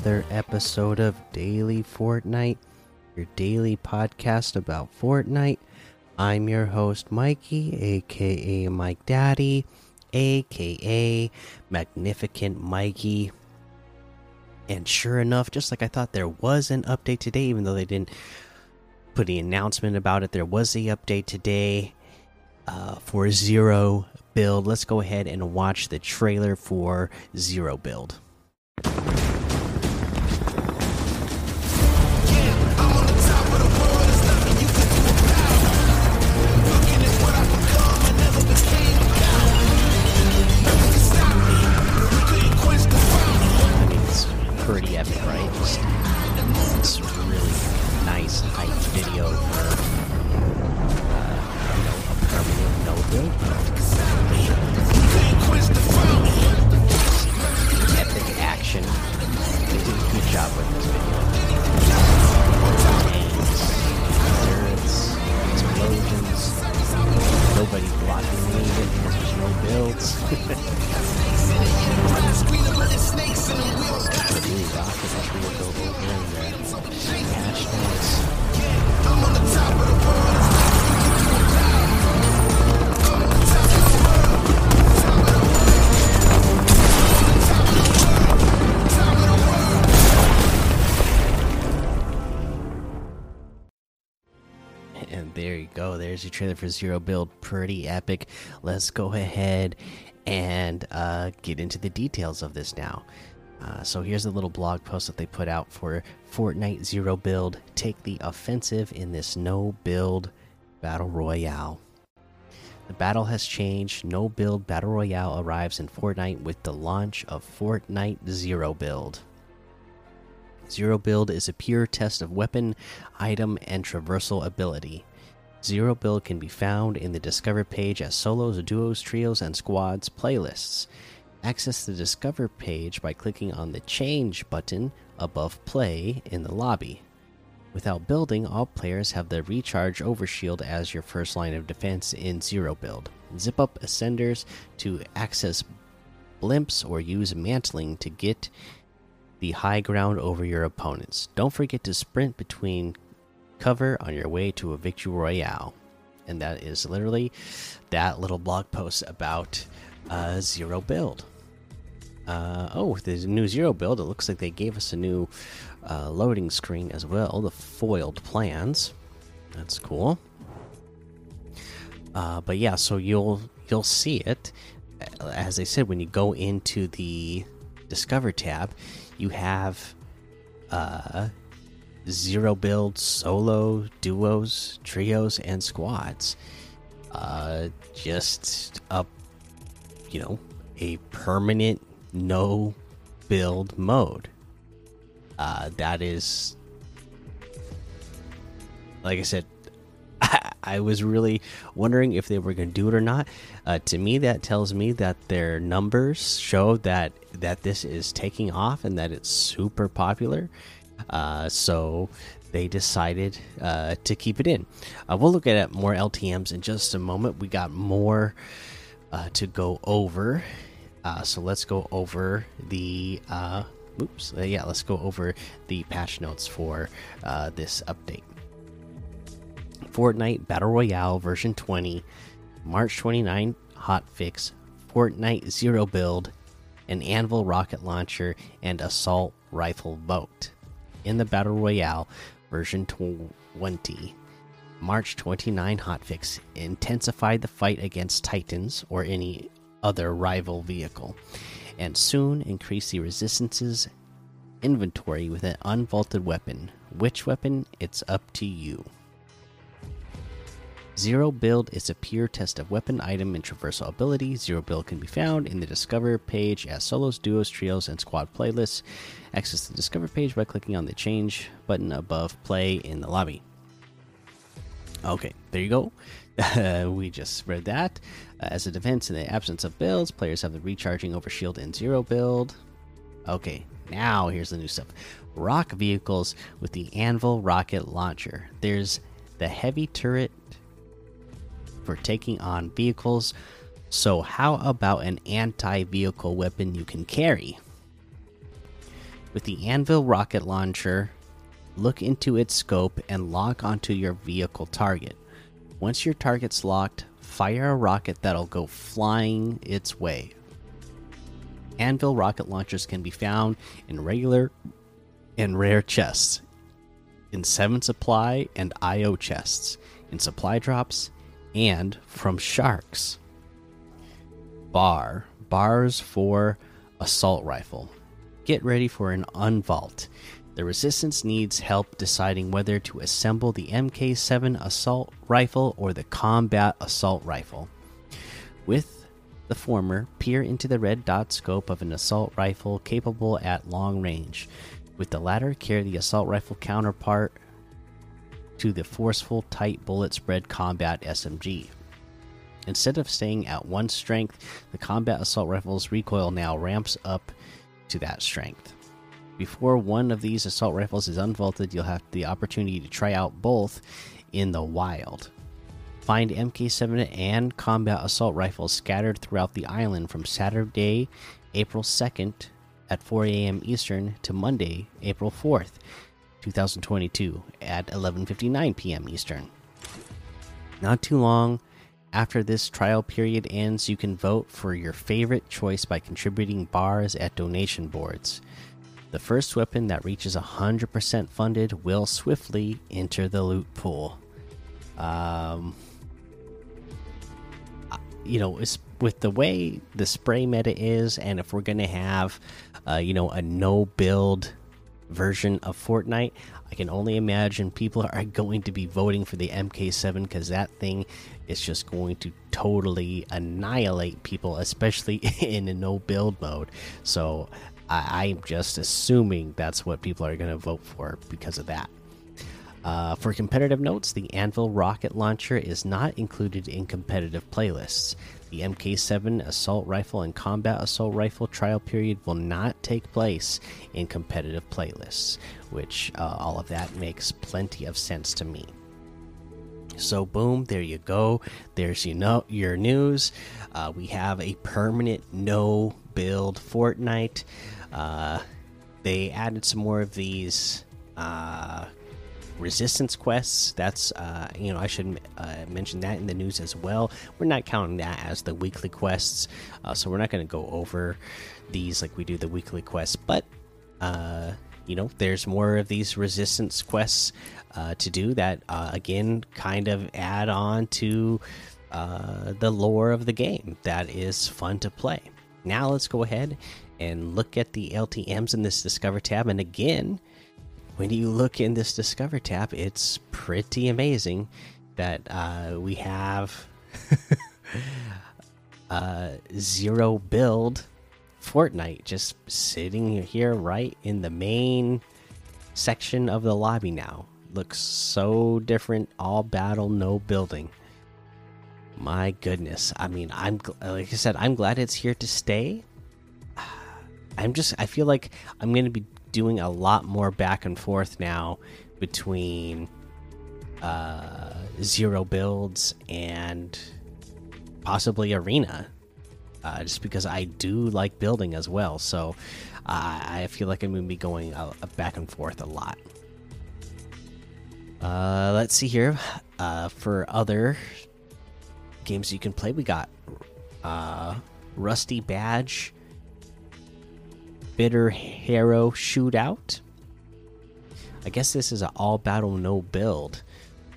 Another episode of Daily Fortnite, your daily podcast about Fortnite. I'm your host, Mikey, aka Mike Daddy, aka Magnificent Mikey. And sure enough, just like I thought, there was an update today, even though they didn't put the announcement about it. There was a update today uh, for Zero Build. Let's go ahead and watch the trailer for Zero Build. Permanent There's your trailer for Zero Build. Pretty epic. Let's go ahead and uh, get into the details of this now. Uh, so here's a little blog post that they put out for Fortnite Zero Build. Take the offensive in this no build battle royale. The battle has changed. No build battle royale arrives in Fortnite with the launch of Fortnite Zero Build. Zero Build is a pure test of weapon, item, and traversal ability. Zero Build can be found in the Discover page as solos, duos, trios, and squads playlists. Access the Discover page by clicking on the Change button above Play in the lobby. Without building, all players have the Recharge Overshield as your first line of defense in Zero Build. Zip up Ascenders to access blimps or use Mantling to get the high ground over your opponents. Don't forget to sprint between cover on your way to a victory royale. And that is literally that little blog post about uh, Zero Build. Uh, oh, a new Zero Build. It looks like they gave us a new uh, loading screen as well. The foiled plans. That's cool. Uh, but yeah, so you'll you'll see it as I said when you go into the Discover tab. You have uh, zero build, solo, duos, trios, and squads. Uh, just a you know a permanent no build mode. Uh, that is like I said. I, was really wondering if they were going to do it or not. Uh, to me, that tells me that their numbers show that that this is taking off and that it's super popular. Uh, so they decided uh, to keep it in. Uh, we'll look at more LTM's in just a moment. We got more uh, to go over. Uh, so let's go over the. Uh, oops. Yeah, let's go over the patch notes for this update. Fortnite Battle Royale version 20, March 29 hotfix, Fortnite Zero Build, an Anvil rocket launcher, and assault rifle boat. In the Battle Royale version 20, March 29 hotfix intensified the fight against Titans or any other rival vehicle, and soon increase the resistance's inventory with an unvaulted weapon. Which weapon? It's up to you. Zero Build is a pure test of weapon, item, and traversal ability. Zero Build can be found in the Discover page as solos, duos, trios, and squad playlists. Access the Discover page by clicking on the Change button above Play in the lobby. Okay, there you go. we just read that. Uh, as a defense in the absence of builds, players have the recharging over shield in Zero Build. Okay, now here's the new stuff. Rock vehicles with the Anvil rocket launcher. There's the heavy turret for taking on vehicles. So, how about an anti vehicle weapon you can carry? With the Anvil rocket launcher, look into its scope and lock onto your vehicle target. Once your target's locked, fire a rocket that'll go flying its way. Anvil rocket launchers can be found in regular and rare chests, in 7 supply and IO chests, in supply drops, and from sharks. Bar. Bars for assault rifle. Get ready for an unvault. The Resistance needs help deciding whether to assemble the MK7 assault rifle or the combat assault rifle. With the former, peer into the red dot scope of an assault rifle capable at long range. With the latter, carry the assault rifle counterpart to the forceful, tight bullet spread combat SMG. Instead of staying at one strength, the combat assault rifle's recoil now ramps up to that strength. Before one of these assault rifles is unvaulted, you'll have the opportunity to try out both in the wild. Find MK7 and combat assault rifles scattered throughout the island from Saturday, April 2nd at 4 a.m. Eastern to Monday, April 4th, 2022 at 11:59 p.m. Eastern. Not too long after this trial period ends, you can vote for your favorite choice by contributing bars at donation boards. The first weapon that reaches 100% funded will swiftly enter the loot pool. Um, you know, with the way the spray meta is, and if we're going to have, uh, you know, a no build version of Fortnite, I can only imagine people are going to be voting for the MK7 because that thing is just going to totally annihilate people, especially in a no build mode. So I, am just assuming that's what people are going to vote for because of that. Uh, for competitive notes, the Anvil rocket launcher is not included in competitive playlists. The MK7 assault rifle and combat assault rifle trial period will not take place in competitive playlists, which uh, all of that makes plenty of sense to me. So boom, there you go. There's you know your news. Uh, we have a permanent no build Fortnite. Uh, they added some more of these uh, resistance quests. That's uh, you know I should uh, mention that in the news as well. We're not counting that as the weekly quests, uh, so we're not going to go over these like we do the weekly quests. But uh, you know, there's more of these resistance quests uh, to do that. Uh, again, kind of add on to the lore of the game. That is fun to play. Now let's go ahead and look at the LTMs in this Discover tab. And again, when you look in this Discover tab, it's pretty amazing that uh, we have uh, zero build Fortnite just sitting here right in the main section of the lobby now. Looks so different. All battle, no building. My goodness. I mean, I'm like I said, I'm glad it's here to stay. I'm just I feel like I'm going to be doing a lot more back and forth now between uh, zero builds and possibly arena uh, just because I do like building as well. So uh, I feel like I'm going to be going back and forth a lot. Uh, let's see here. Uh, for other games you can play, we got uh, Rusty Badge Bitter Hero Shootout. I guess this is an all battle no build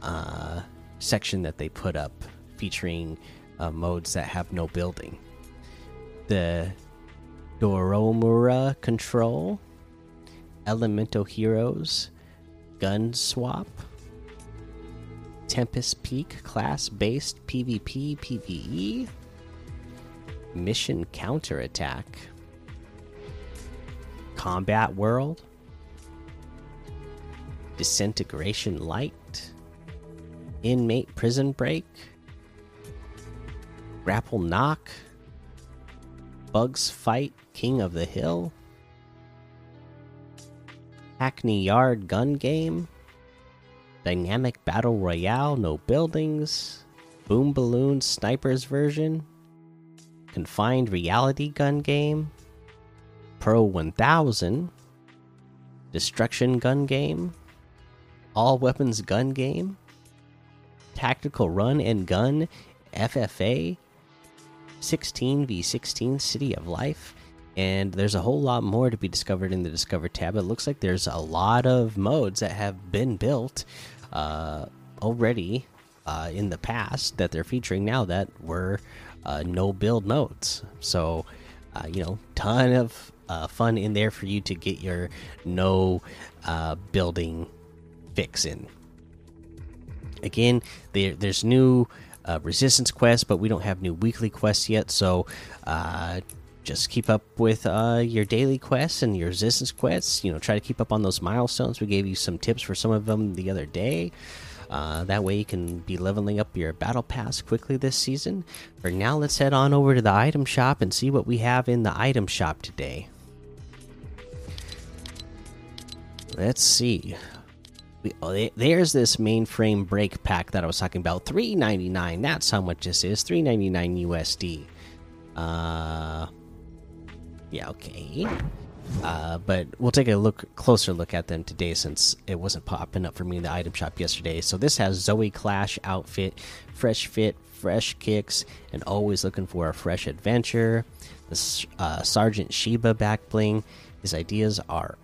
uh, section that they put up featuring uh, modes that have no building. The Doromura Control, Elemental Heroes, Gun Swap, Tempest Peak class based PvP PvE, Mission Counterattack. Combat World, Disintegration Light, Inmate Prison Break, Grapple Knock, Bugs Fight King of the Hill, Hackney Yard Gun Game, Dynamic Battle Royale No Buildings, Boom Balloon Snipers version, Confined Reality Gun Game, Pro 1000, destruction gun game, all weapons gun game, tactical run and gun, FFA, 16 v 16 City of Life, and there's a whole lot more to be discovered in the Discover tab. It looks like there's a lot of modes that have been built uh, already uh, in the past that they're featuring now that were uh, no build modes. So, uh, you know, ton of uh, fun in there for you to get your no uh, building fix in. Again, there, there's new uh, resistance quests, but we don't have new weekly quests yet. So uh, just keep up with uh, your daily quests and your resistance quests. You know, try to keep up on those milestones. We gave you some tips for some of them the other day. Uh, that way you can be leveling up your battle pass quickly this season. For now, let's head on over to the item shop and see what we have in the item shop today. Let's see. We, oh, there's this mainframe break pack that I was talking about. Three ninety nine. That's how much this is. Three ninety nine USD. Uh, yeah, okay. Uh, but we'll take a look closer look at them today since it wasn't popping up for me in the item shop yesterday. So this has Zoe Clash outfit, fresh fit, fresh kicks, and always looking for a fresh adventure. The uh, Sergeant Sheba back bling. His ideas are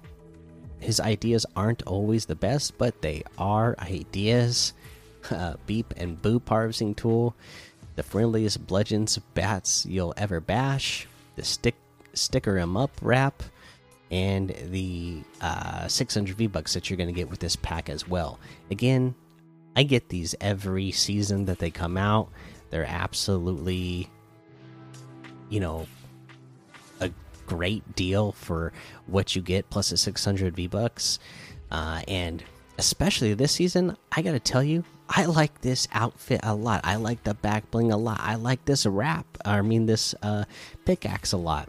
his ideas aren't always the best, but they are ideas. Uh, beep and boop harvesting tool, the friendliest bludgeons bats you'll ever bash, the stick sticker em up wrap, and the uh, 600 V bucks that you're going to get with this pack as well. Again, I get these every season that they come out. They're absolutely, you know, great deal for what you get plus a 600 V bucks. Uh, and especially this season, I gotta tell you, I like this outfit a lot. I like the back bling a lot. I like this wrap. I mean, this uh, pickaxe a lot.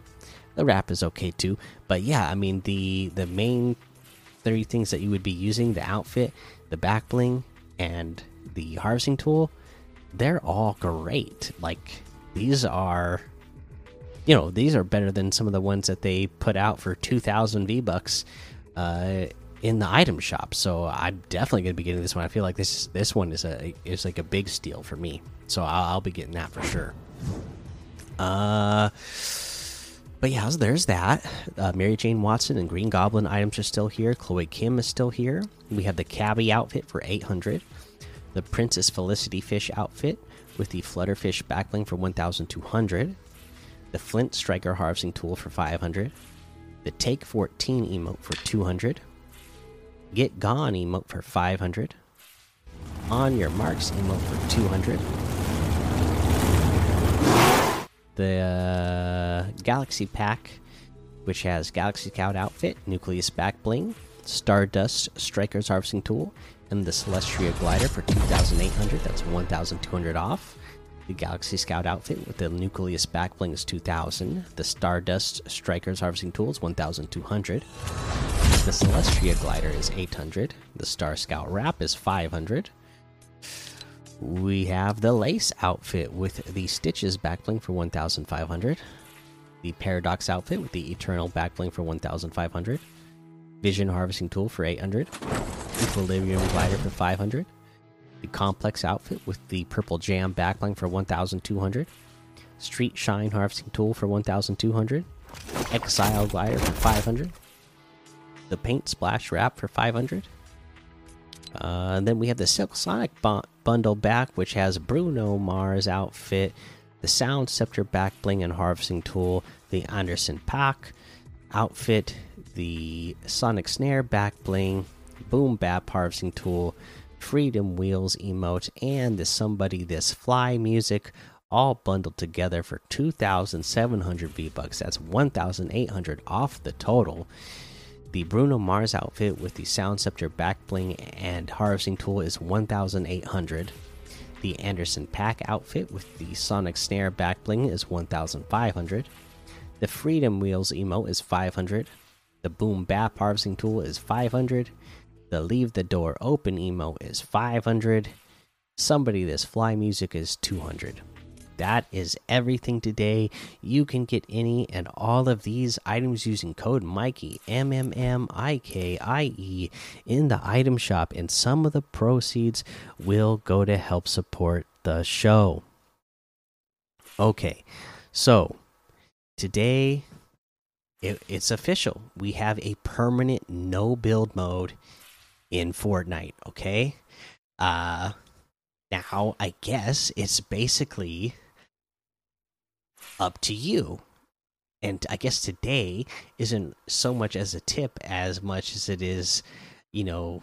The wrap is okay too, but yeah, I mean the the main three things that you would be using: the outfit, the back bling, and the harvesting tool. They're all great. Like these are you know these are better than some of the ones that they put out for 2000 v bucks uh, in the item shop so i'm definitely going to be getting this one i feel like this this one is a is like a big steal for me so i'll, I'll be getting that for sure uh but yeah, there's that. Uh, Mary Jane Watson and Green Goblin items are still here. Chloe Kim is still here. We have the Cabby outfit for 800. The Princess Felicity Fish outfit with the Flutterfish backbling for 1,200 the Flint Striker harvesting tool for 500, the Take 14 emote for 200, Get Gone emote for 500, On Your Marks emote for 200, the uh, Galaxy Pack, which has Galaxy Scout outfit, Nucleus back bling, Stardust Striker's harvesting tool, and the Celestria glider for 2,800. That's 1,200 off the Galaxy Scout outfit with the Nucleus backbling is 2000. The Stardust Strikers harvesting tool is 1200. The Celestria glider is 800. The Star Scout wrap is 500. We have the Lace outfit with the Stitches backbling for 1500. The Paradox outfit with the Eternal backbling for 1500. Vision harvesting tool for 800. Equilibrium glider for 500 the complex outfit with the purple jam backbling for 1200 street shine harvesting tool for 1200 exile glider for 500 the paint splash wrap for 500 uh, and then we have the silk sonic bundle back which has bruno mars outfit the sound scepter back bling and harvesting tool the anderson .paak outfit the sonic snare back bling boom bap harvesting tool Freedom Wheels emote, and the Somebody This Fly music all bundled together for 2,700 V bucks. That's 1,800 off the total. The Bruno Mars outfit with the Sound Scepter back bling and harvesting tool is 1,800. The Anderson .Paak outfit with the Sonic Snare back bling is 1,500. The Freedom Wheels emote is 500. The Boom Bap harvesting tool is 500. The leave the door open emo is 500. Somebody this fly music is 200. that is everything today. You can get any and all of these items using code Mikey M M M I K I E in the item shop, and some of the proceeds will go to help support the show. Okay, so today it, it's official. We have a permanent no build mode in Fortnite. Okay, uh, now I guess it's basically up to you. And I guess today isn't so much as a tip as much as it is, you know,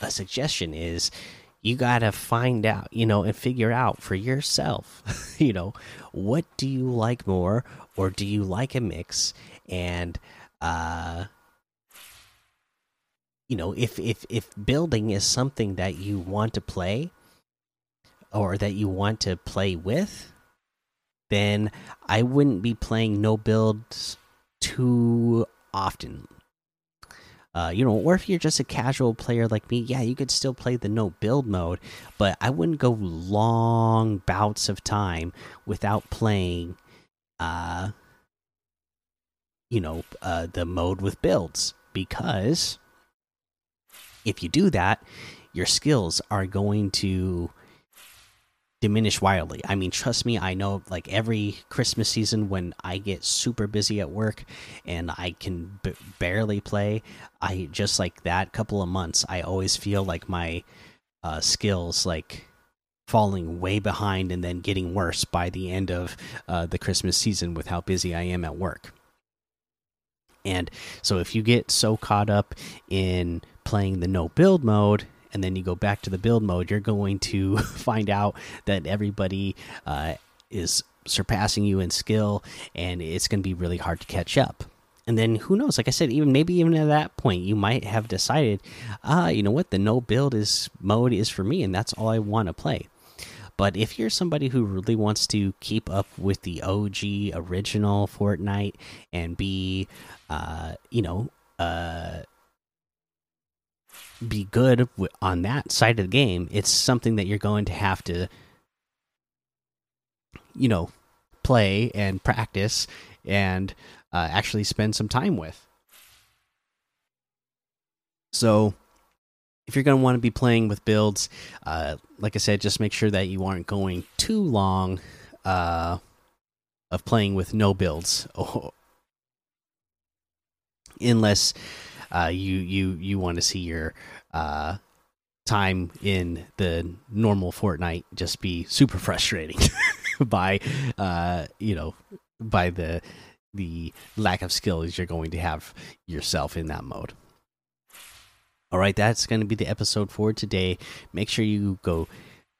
a suggestion is you got to find out, you know, and figure out for yourself, you know, what do you like more or do you like a mix and uh you know, if if if building is something that you want to play or that you want to play with, then I wouldn't be playing no builds too often. Uh, you know, or if you're just a casual player like me, yeah, you could still play the no build mode, but I wouldn't go long bouts of time without playing, uh, you know, uh, the mode with builds because if you do that, your skills are going to diminish wildly. I mean, trust me, I know like every Christmas season when I get super busy at work and I can barely play, I just like that couple of months, I always feel like my uh, skills like falling way behind and then getting worse by the end of uh, the Christmas season with how busy I am at work. And so if you get so caught up in playing the no build mode and then you go back to the build mode, you're going to find out that everybody uh, is surpassing you in skill, and it's going to be really hard to catch up. And then who knows? Like I said, even maybe even at that point, you might have decided, ah, you know what, the no build is mode is for me, and that's all I want to play. But if you're somebody who really wants to keep up with the OG original Fortnite and be, uh, you know, uh, be good on that side of the game, it's something that you're going to have to, you know, play and practice and uh, actually spend some time with. So, if you're going to want to be playing with builds, uh, like I said, just make sure that you aren't going too long uh, of playing with no builds, unless uh, you you you want to see your uh, time in the normal Fortnite just be super frustrating by uh, you know by the the lack of skills you're going to have yourself in that mode. All right, that's going to be the episode for today. Make sure you go